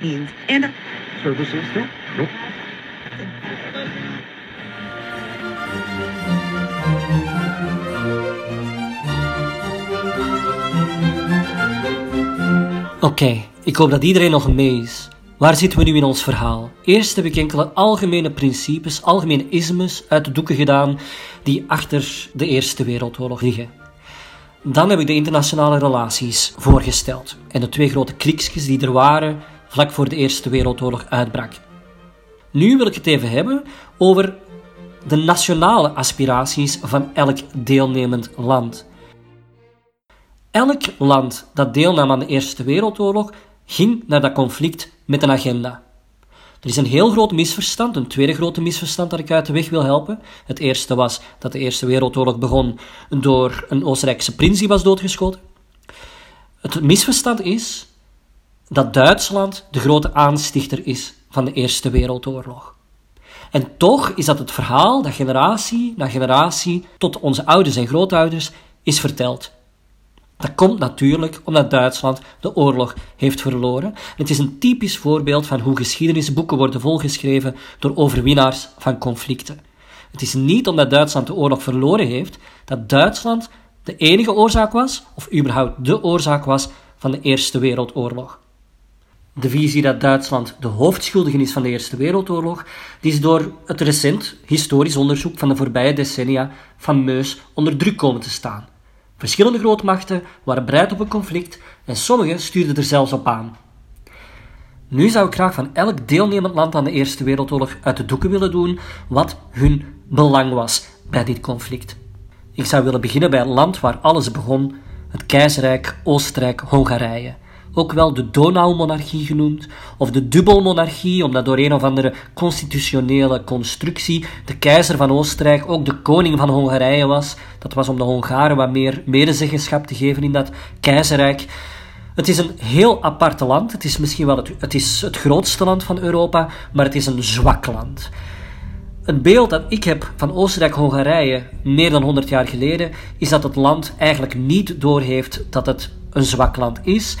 means. And Services? No. Nope. Oké, ik hoop dat iedereen nog mee is. Waar zitten we nu in ons verhaal? Eerst heb ik enkele algemene principes, algemene ismes uit de doeken gedaan die achter de Eerste Wereldoorlog liggen. Dan heb ik de internationale relaties voorgesteld en de twee grote kriksjes die er waren vlak voor de Eerste Wereldoorlog uitbrak. Nu wil ik het even hebben over de nationale aspiraties van elk deelnemend land. Elk land dat deelnam aan de Eerste Wereldoorlog ging naar dat conflict met een agenda. Er is een heel groot misverstand, een tweede grote misverstand dat ik uit de weg wil helpen. Het eerste was dat de Eerste Wereldoorlog begon door een Oostenrijkse prins die was doodgeschoten. Het misverstand is dat Duitsland de grote aanstichter is van de Eerste Wereldoorlog. En toch is dat het verhaal dat generatie na generatie tot onze ouders en grootouders is verteld. Dat komt natuurlijk omdat Duitsland de oorlog heeft verloren. Het is een typisch voorbeeld van hoe geschiedenisboeken worden volgeschreven door overwinnaars van conflicten. Het is niet omdat Duitsland de oorlog verloren heeft dat Duitsland de enige oorzaak was, of überhaupt de oorzaak was, van de Eerste Wereldoorlog. De visie dat Duitsland de hoofdschuldige is van de Eerste Wereldoorlog, die is door het recent historisch onderzoek van de voorbije decennia fameus onder druk komen te staan. Verschillende grootmachten waren bereid op een conflict en sommigen stuurden er zelfs op aan. Nu zou ik graag van elk deelnemend land aan de Eerste Wereldoorlog uit de doeken willen doen wat hun belang was bij dit conflict. Ik zou willen beginnen bij het land waar alles begon, het keizerrijk Oostenrijk-Hongarije ook wel de Donaumonarchie genoemd, of de dubbelmonarchie, omdat door een of andere constitutionele constructie de keizer van Oostenrijk ook de koning van Hongarije was. Dat was om de Hongaren wat meer medezeggenschap te geven in dat keizerrijk. Het is een heel apart land. Het is misschien wel het, het, is het grootste land van Europa, maar het is een zwak land. Het beeld dat ik heb van Oostenrijk-Hongarije meer dan 100 jaar geleden is dat het land eigenlijk niet doorheeft dat het een zwak land is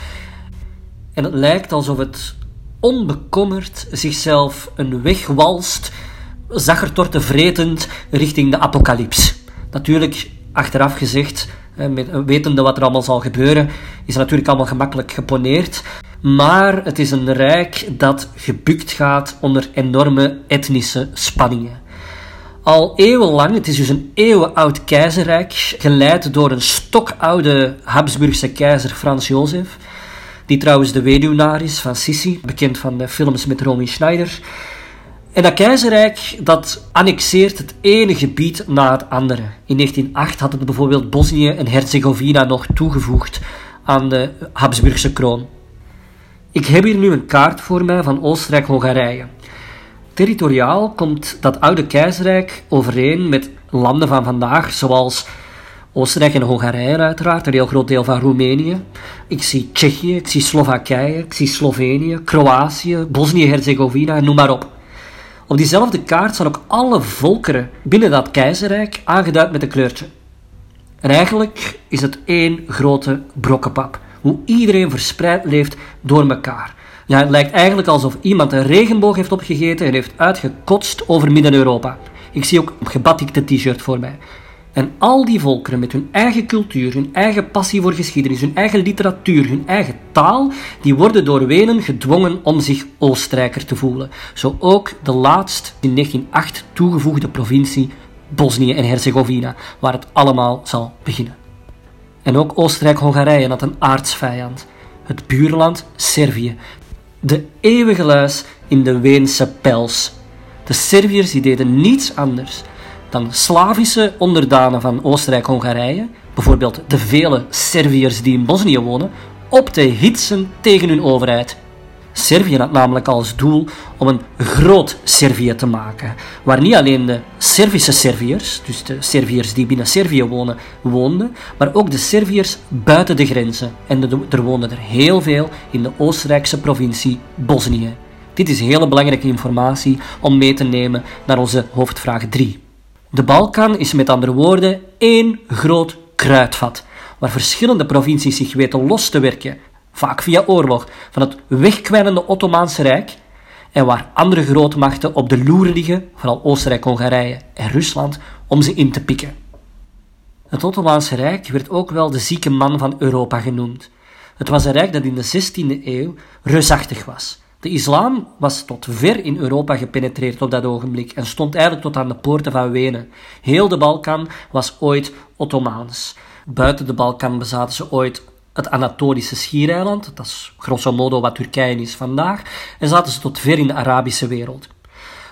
en het lijkt alsof het onbekommerd zichzelf een weg walst, zaggertorten vretend richting de apocalyps. Natuurlijk, achteraf gezegd, wetende wat er allemaal zal gebeuren, is het natuurlijk allemaal gemakkelijk geponeerd. Maar het is een rijk dat gebukt gaat onder enorme etnische spanningen. Al eeuwenlang, het is dus een eeuwenoud keizerrijk, geleid door een stokoude Habsburgse keizer Frans Jozef die trouwens de weduwnaar is van Sissi, bekend van de films met Romy Schneider. En dat keizerrijk dat annexeert het ene gebied na het andere. In 1908 had het bijvoorbeeld Bosnië en Herzegovina nog toegevoegd aan de Habsburgse kroon. Ik heb hier nu een kaart voor mij van Oostenrijk-Hongarije. Territoriaal komt dat oude keizerrijk overeen met landen van vandaag, zoals Oostenrijk en Hongarije uiteraard, een heel groot deel van Roemenië. Ik zie Tsjechië, ik zie Slowakije, ik zie Slovenië, Kroatië, Bosnië-Herzegovina, noem maar op. Op diezelfde kaart staan ook alle volkeren binnen dat keizerrijk aangeduid met een kleurtje. En eigenlijk is het één grote brokkenpap. Hoe iedereen verspreid leeft door elkaar. Ja, het lijkt eigenlijk alsof iemand een regenboog heeft opgegeten en heeft uitgekotst over Midden-Europa. Ik zie ook een gebatikte t-shirt voor mij. En al die volkeren met hun eigen cultuur, hun eigen passie voor geschiedenis, hun eigen literatuur, hun eigen taal, die worden door Wenen gedwongen om zich Oostenrijker te voelen. Zo ook de laatst in 1908 toegevoegde provincie Bosnië en Herzegovina, waar het allemaal zal beginnen. En ook Oostenrijk-Hongarije had een aardsvijand, het buurland Servië, de eeuwige luis in de Weense pels. De Serviërs die deden niets anders dan Slavische onderdanen van Oostenrijk-Hongarije, bijvoorbeeld de vele Serviërs die in Bosnië wonen, op te hitsen tegen hun overheid. Servië had namelijk als doel om een groot Servië te maken, waar niet alleen de Servische Serviërs, dus de Serviërs die binnen Servië wonen, woonden, maar ook de Serviërs buiten de grenzen. En er woonden er heel veel in de Oostenrijkse provincie Bosnië. Dit is hele belangrijke informatie om mee te nemen naar onze hoofdvraag 3. De Balkan is met andere woorden één groot kruidvat, waar verschillende provincies zich weten los te werken vaak via oorlog, van het wegkwijnende Ottomaanse Rijk en waar andere grootmachten op de loer liggen, vooral Oostenrijk, Hongarije en Rusland, om ze in te pikken. Het Ottomaanse Rijk werd ook wel de zieke man van Europa genoemd. Het was een rijk dat in de 16e eeuw reusachtig was. De islam was tot ver in Europa gepenetreerd op dat ogenblik en stond eigenlijk tot aan de poorten van Wenen. Heel de Balkan was ooit Ottomaans. Buiten de Balkan bezaten ze ooit het Anatolische schiereiland, dat is grosso modo wat Turkije is vandaag, en zaten ze tot ver in de Arabische wereld.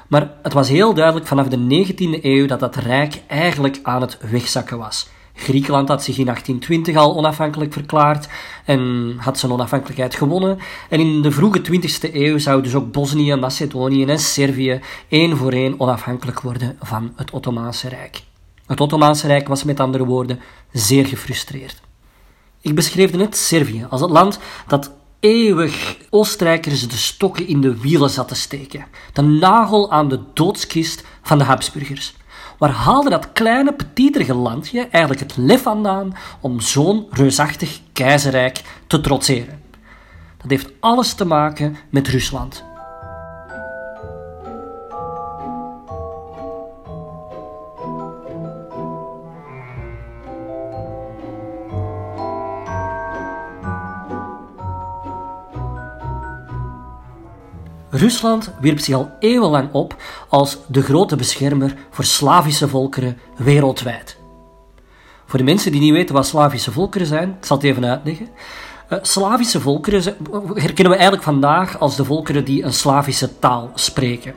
Maar het was heel duidelijk vanaf de 19e eeuw dat dat rijk eigenlijk aan het wegzakken was. Griekenland had zich in 1820 al onafhankelijk verklaard en had zijn onafhankelijkheid gewonnen. En in de vroege 20e eeuw zou dus ook Bosnië, Macedonië en Servië één voor één onafhankelijk worden van het Ottomaanse Rijk. Het Ottomaanse Rijk was met andere woorden zeer gefrustreerd. Ik beschreef net Servië als het land dat eeuwig Oostenrijkers de stokken in de wielen zat te steken. De nagel aan de doodskist van de Habsburgers. Waar haalde dat kleine, petiterige landje eigenlijk het lef vandaan om zo'n reusachtig keizerrijk te trotseren? Dat heeft alles te maken met Rusland. Rusland wierp zich al eeuwenlang op als de grote beschermer voor Slavische volkeren wereldwijd. Voor de mensen die niet weten wat Slavische volkeren zijn, ik zal het even uitleggen. Uh, Slavische volkeren herkennen we eigenlijk vandaag als de volkeren die een Slavische taal spreken.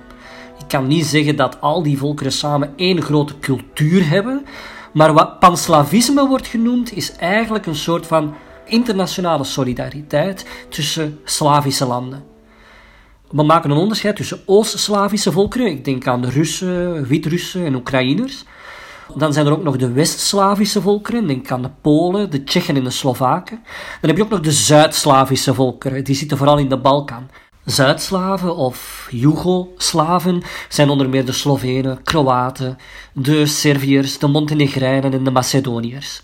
Ik kan niet zeggen dat al die volkeren samen één grote cultuur hebben, maar wat panslavisme wordt genoemd is eigenlijk een soort van internationale solidariteit tussen Slavische landen. We maken een onderscheid tussen Oost-Slavische volkeren, ik denk aan de Russen, Wit-Russen en Oekraïners. Dan zijn er ook nog de West-Slavische volkeren, denk aan de Polen, de Tsjechen en de Slovaken. Dan heb je ook nog de Zuid-Slavische volkeren, die zitten vooral in de Balkan. Zuid-Slaven of Jugoslaven zijn onder meer de Slovenen, Kroaten, de Serviërs, de Montenegrijnen en de Macedoniërs.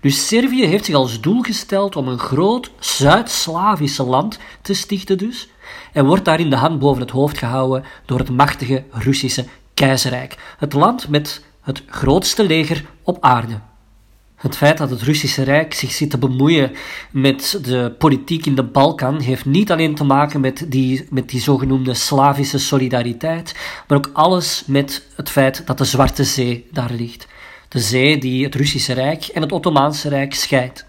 Dus Servië heeft zich als doel gesteld om een groot Zuid-Slavische land te stichten dus, en wordt daarin de hand boven het hoofd gehouden door het machtige Russische keizerrijk, het land met het grootste leger op aarde. Het feit dat het Russische Rijk zich zit te bemoeien met de politiek in de Balkan heeft niet alleen te maken met die, met die zogenoemde Slavische solidariteit, maar ook alles met het feit dat de Zwarte Zee daar ligt. De zee die het Russische Rijk en het Ottomaanse Rijk scheidt.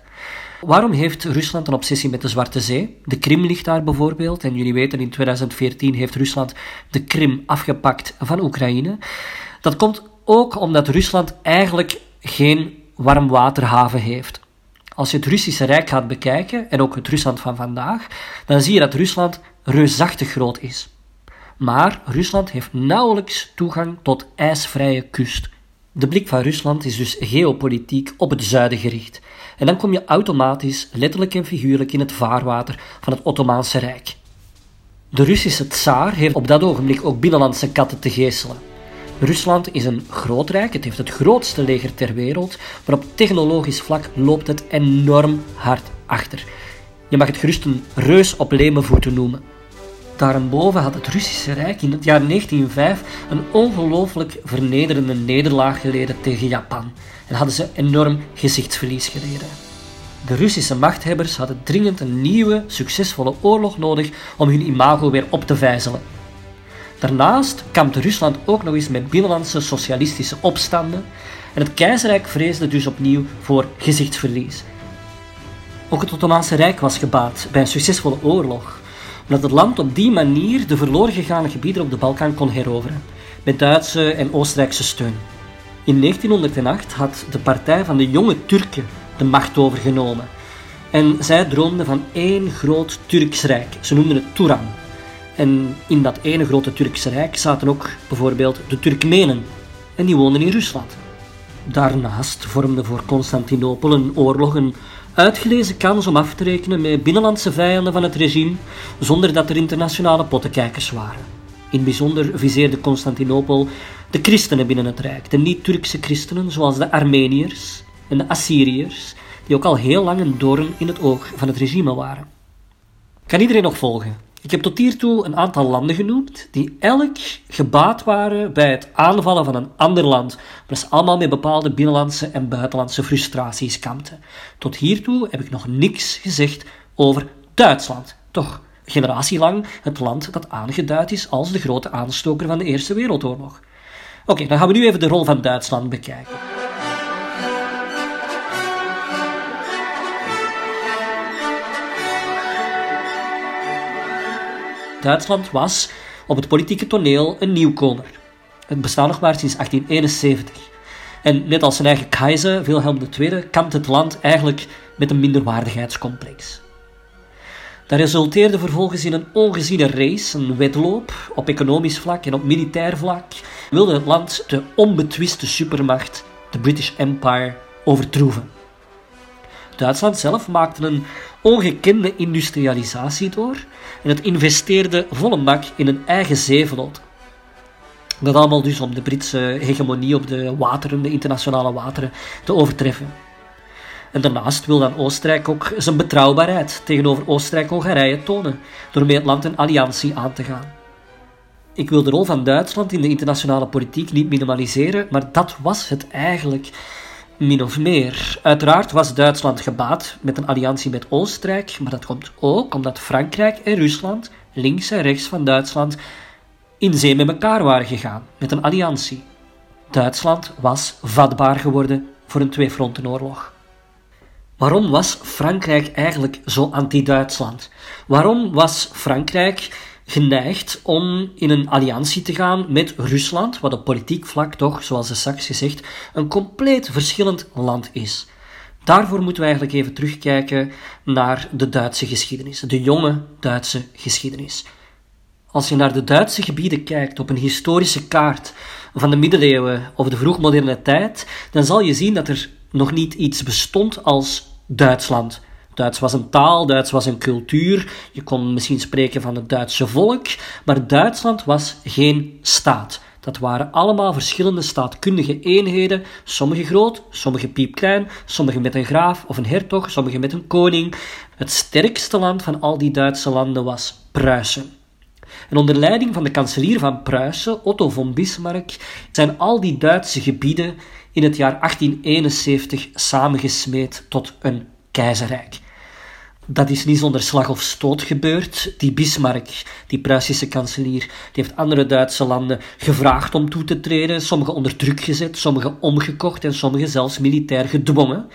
Waarom heeft Rusland een obsessie met de Zwarte Zee? De Krim ligt daar bijvoorbeeld. En jullie weten, in 2014 heeft Rusland de Krim afgepakt van Oekraïne. Dat komt ook omdat Rusland eigenlijk geen warmwaterhaven heeft. Als je het Russische Rijk gaat bekijken, en ook het Rusland van vandaag, dan zie je dat Rusland reusachtig groot is. Maar Rusland heeft nauwelijks toegang tot ijsvrije kust. De blik van Rusland is dus geopolitiek op het zuiden gericht. En dan kom je automatisch, letterlijk en figuurlijk, in het vaarwater van het Ottomaanse Rijk. De Russische tsaar heeft op dat ogenblik ook binnenlandse katten te geeselen. Rusland is een groot rijk, het heeft het grootste leger ter wereld, maar op technologisch vlak loopt het enorm hard achter. Je mag het gerust een reus op lemenvoeten noemen. Daarboven had het Russische Rijk in het jaar 1905 een ongelooflijk vernederende nederlaag geleden tegen Japan en hadden ze enorm gezichtsverlies geleden. De Russische machthebbers hadden dringend een nieuwe, succesvolle oorlog nodig om hun imago weer op te vijzelen. Daarnaast kampte Rusland ook nog eens met binnenlandse socialistische opstanden en het keizerrijk vreesde dus opnieuw voor gezichtsverlies. Ook het Ottomaanse Rijk was gebaat bij een succesvolle oorlog, omdat het land op die manier de verloren gegaane gebieden op de Balkan kon heroveren, met Duitse en Oostenrijkse steun. In 1908 had de partij van de jonge Turken de macht overgenomen. En zij droomden van één groot Turks rijk. Ze noemden het Turan. En in dat ene grote Turkse rijk zaten ook bijvoorbeeld de Turkmenen. En die woonden in Rusland. Daarnaast vormde voor Constantinopel een oorlog uitgelezen kans om af te rekenen met binnenlandse vijanden van het regime, zonder dat er internationale pottenkijkers waren. In bijzonder viseerde Constantinopel de christenen binnen het rijk, de niet-Turkse christenen zoals de Armeniërs en de Assyriërs, die ook al heel lang een doorn in het oog van het regime waren. Kan iedereen nog volgen? Ik heb tot hiertoe een aantal landen genoemd die elk gebaat waren bij het aanvallen van een ander land, maar ze allemaal met bepaalde binnenlandse en buitenlandse frustraties kampten. Tot hiertoe heb ik nog niks gezegd over Duitsland. Toch, generatielang het land dat aangeduid is als de grote aanstoker van de Eerste Wereldoorlog. Oké, dan gaan we nu even de rol van Duitsland bekijken. Duitsland was op het politieke toneel een nieuwkomer. Het bestaat nog maar sinds 1871. En net als zijn eigen keizer, Wilhelm II, kampt het land eigenlijk met een minderwaardigheidscomplex. Dat resulteerde vervolgens in een ongeziene race, een wedloop, op economisch vlak en op militair vlak, wilde het land de onbetwiste supermacht, de British Empire, overtroeven. Duitsland zelf maakte een ongekende industrialisatie door en het investeerde volle mak in een eigen zeevloot. Dat allemaal dus om de Britse hegemonie op de wateren, de internationale wateren, te overtreffen. En daarnaast wil dan Oostenrijk ook zijn betrouwbaarheid tegenover Oostenrijk-Hongarije tonen, door met het land een alliantie aan te gaan. Ik wil de rol van Duitsland in de internationale politiek niet minimaliseren, maar dat was het eigenlijk min of meer. Uiteraard was Duitsland gebaat met een alliantie met Oostenrijk, maar dat komt ook omdat Frankrijk en Rusland, links en rechts van Duitsland, in zee met elkaar waren gegaan, met een alliantie. Duitsland was vatbaar geworden voor een tweefrontenoorlog. Waarom was Frankrijk eigenlijk zo anti-Duitsland? Waarom was Frankrijk geneigd om in een alliantie te gaan met Rusland, wat op politiek vlak toch, zoals de straks gezegd, een compleet verschillend land is. Daarvoor moeten we eigenlijk even terugkijken naar de Duitse geschiedenis, de jonge Duitse geschiedenis. Als je naar de Duitse gebieden kijkt op een historische kaart van de middeleeuwen of de vroegmoderne tijd, dan zal je zien dat er nog niet iets bestond als Duitsland. Duits was een taal, Duits was een cultuur. Je kon misschien spreken van het Duitse volk, maar Duitsland was geen staat. Dat waren allemaal verschillende staatkundige eenheden, sommige groot, sommige piepklein, sommige met een graaf of een hertog, sommige met een koning. Het sterkste land van al die Duitse landen was Pruisen. En onder leiding van de kanselier van Pruisen, Otto von Bismarck, zijn al die Duitse gebieden in het jaar 1871 samengesmeed tot een keizerrijk. Dat is niet zonder slag of stoot gebeurd. Die Bismarck, die Pruisische kanselier, die heeft andere Duitse landen gevraagd om toe te treden, sommige onder druk gezet, sommige omgekocht en sommige zelfs militair gedwongen.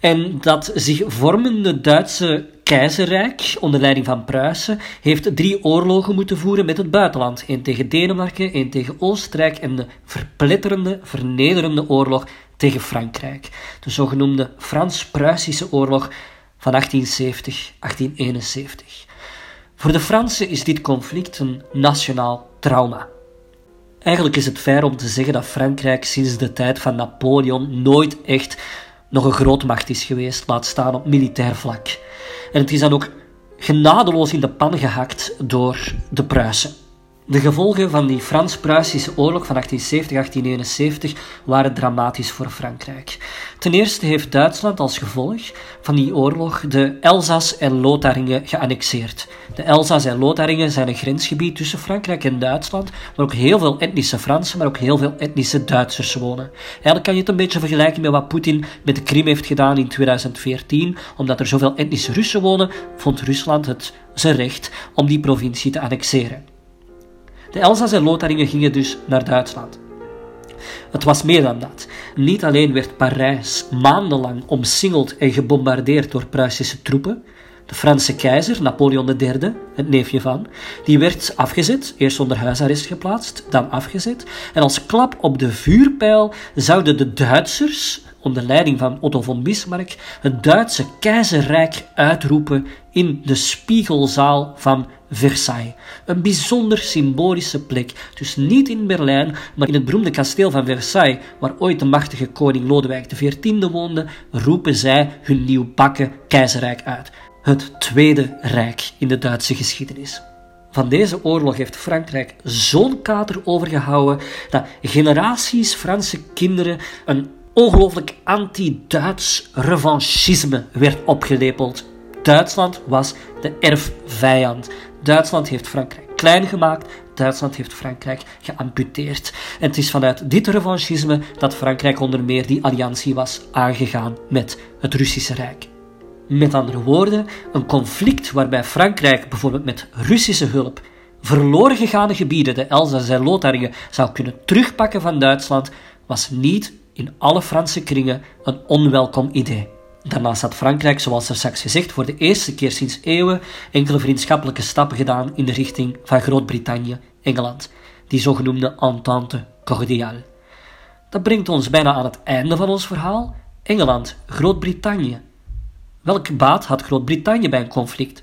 En dat zich vormende Duitse keizerrijk, onder leiding van Pruisen, heeft drie oorlogen moeten voeren met het buitenland. Eén tegen Denemarken, één tegen Oostenrijk en de verpletterende, vernederende oorlog tegen Frankrijk. De zogenoemde Frans-Pruisische oorlog van 1870-1871. Voor de Fransen is dit conflict een nationaal trauma. Eigenlijk is het fair om te zeggen dat Frankrijk sinds de tijd van Napoleon nooit echt nog een grootmacht is geweest, laat staan op militair vlak. En het is dan ook genadeloos in de pan gehakt door de Pruisen. De gevolgen van die Frans-Pruisische oorlog van 1870-1871 waren dramatisch voor Frankrijk. Ten eerste heeft Duitsland als gevolg van die oorlog de Elzas en Lotharingen geannexeerd. De Elzas en Lotharingen zijn een grensgebied tussen Frankrijk en Duitsland, waar ook heel veel etnische Fransen, maar ook heel veel etnische Duitsers wonen. Eigenlijk kan je het een beetje vergelijken met wat Poetin met de Krim heeft gedaan in 2014. Omdat er zoveel etnische Russen wonen, vond Rusland het zijn recht om die provincie te annexeren. De Elzas en Lotharingen gingen dus naar Duitsland. Het was meer dan dat. Niet alleen werd Parijs maandenlang omsingeld en gebombardeerd door Pruisische troepen. De Franse keizer, Napoleon III, het neefje van, die werd afgezet, eerst onder huisarrest geplaatst, dan afgezet. En als klap op de vuurpijl zouden de Duitsers, onder leiding van Otto von Bismarck, het Duitse keizerrijk uitroepen in de spiegelzaal van Versailles. Een bijzonder symbolische plek. Dus niet in Berlijn, maar in het beroemde kasteel van Versailles, waar ooit de machtige koning Lodewijk XIV woonde, roepen zij hun nieuwbakken keizerrijk uit. Het Tweede Rijk in de Duitse geschiedenis. Van deze oorlog heeft Frankrijk zo'n kater overgehouden dat generaties Franse kinderen een ongelooflijk anti-Duits revanchisme werd opgelepeld. Duitsland was de erfvijand. Duitsland heeft Frankrijk klein gemaakt, Duitsland heeft Frankrijk geamputeerd. En het is vanuit dit revanchisme dat Frankrijk onder meer die alliantie was aangegaan met het Russische Rijk. Met andere woorden, een conflict waarbij Frankrijk bijvoorbeeld met Russische hulp verloren gegaane gebieden, de Elzas en Lotharingen, zou kunnen terugpakken van Duitsland, was niet in alle Franse kringen een onwelkom idee. Daarnaast had Frankrijk, zoals er straks gezegd, voor de eerste keer sinds eeuwen enkele vriendschappelijke stappen gedaan in de richting van Groot-Brittannië, Engeland, die zogenoemde Entente Cordiale. Dat brengt ons bijna aan het einde van ons verhaal. Engeland, Groot-Brittannië. Welk baat had Groot-Brittannië bij een conflict?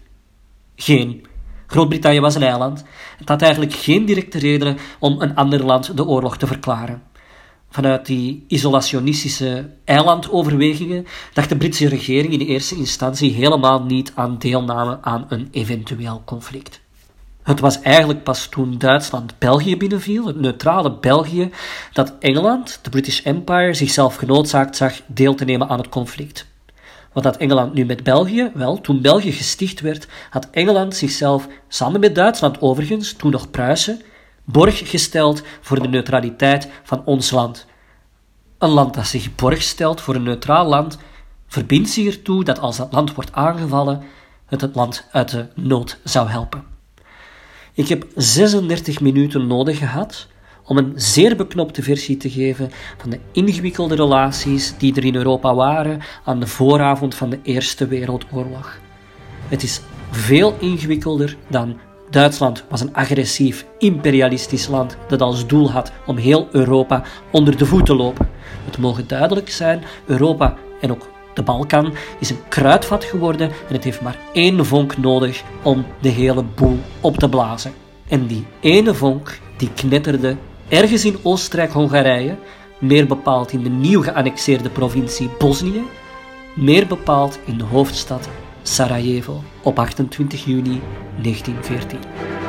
Geen. Groot-Brittannië was een eiland. Het had eigenlijk geen directe redenen om een ander land de oorlog te verklaren. Vanuit die isolationistische eilandoverwegingen dacht de Britse regering in de eerste instantie helemaal niet aan deelname aan een eventueel conflict. Het was eigenlijk pas toen Duitsland België binnenviel, het neutrale België, dat Engeland, de British Empire, zichzelf genoodzaakt zag deel te nemen aan het conflict. Wat had Engeland nu met België? Wel, toen België gesticht werd, had Engeland zichzelf, samen met Duitsland overigens, toen nog Pruisen, borg gesteld voor de neutraliteit van ons land. Een land dat zich borg stelt voor een neutraal land, verbindt zich ertoe dat als dat land wordt aangevallen, het het land uit de nood zou helpen. Ik heb 36 minuten nodig gehad om een zeer beknopte versie te geven van de ingewikkelde relaties die er in Europa waren aan de vooravond van de Eerste Wereldoorlog. Het is veel ingewikkelder dan Duitsland was een agressief, imperialistisch land dat als doel had om heel Europa onder de voet te lopen. Het mogen duidelijk zijn, Europa en ook de Balkan is een kruidvat geworden en het heeft maar één vonk nodig om de hele boel op te blazen. En die ene vonk die knetterde ergens in Oostenrijk-Hongarije, meer bepaald in de nieuw geannexeerde provincie Bosnië, meer bepaald in de hoofdstad Sarajevo op 28 juni 1914.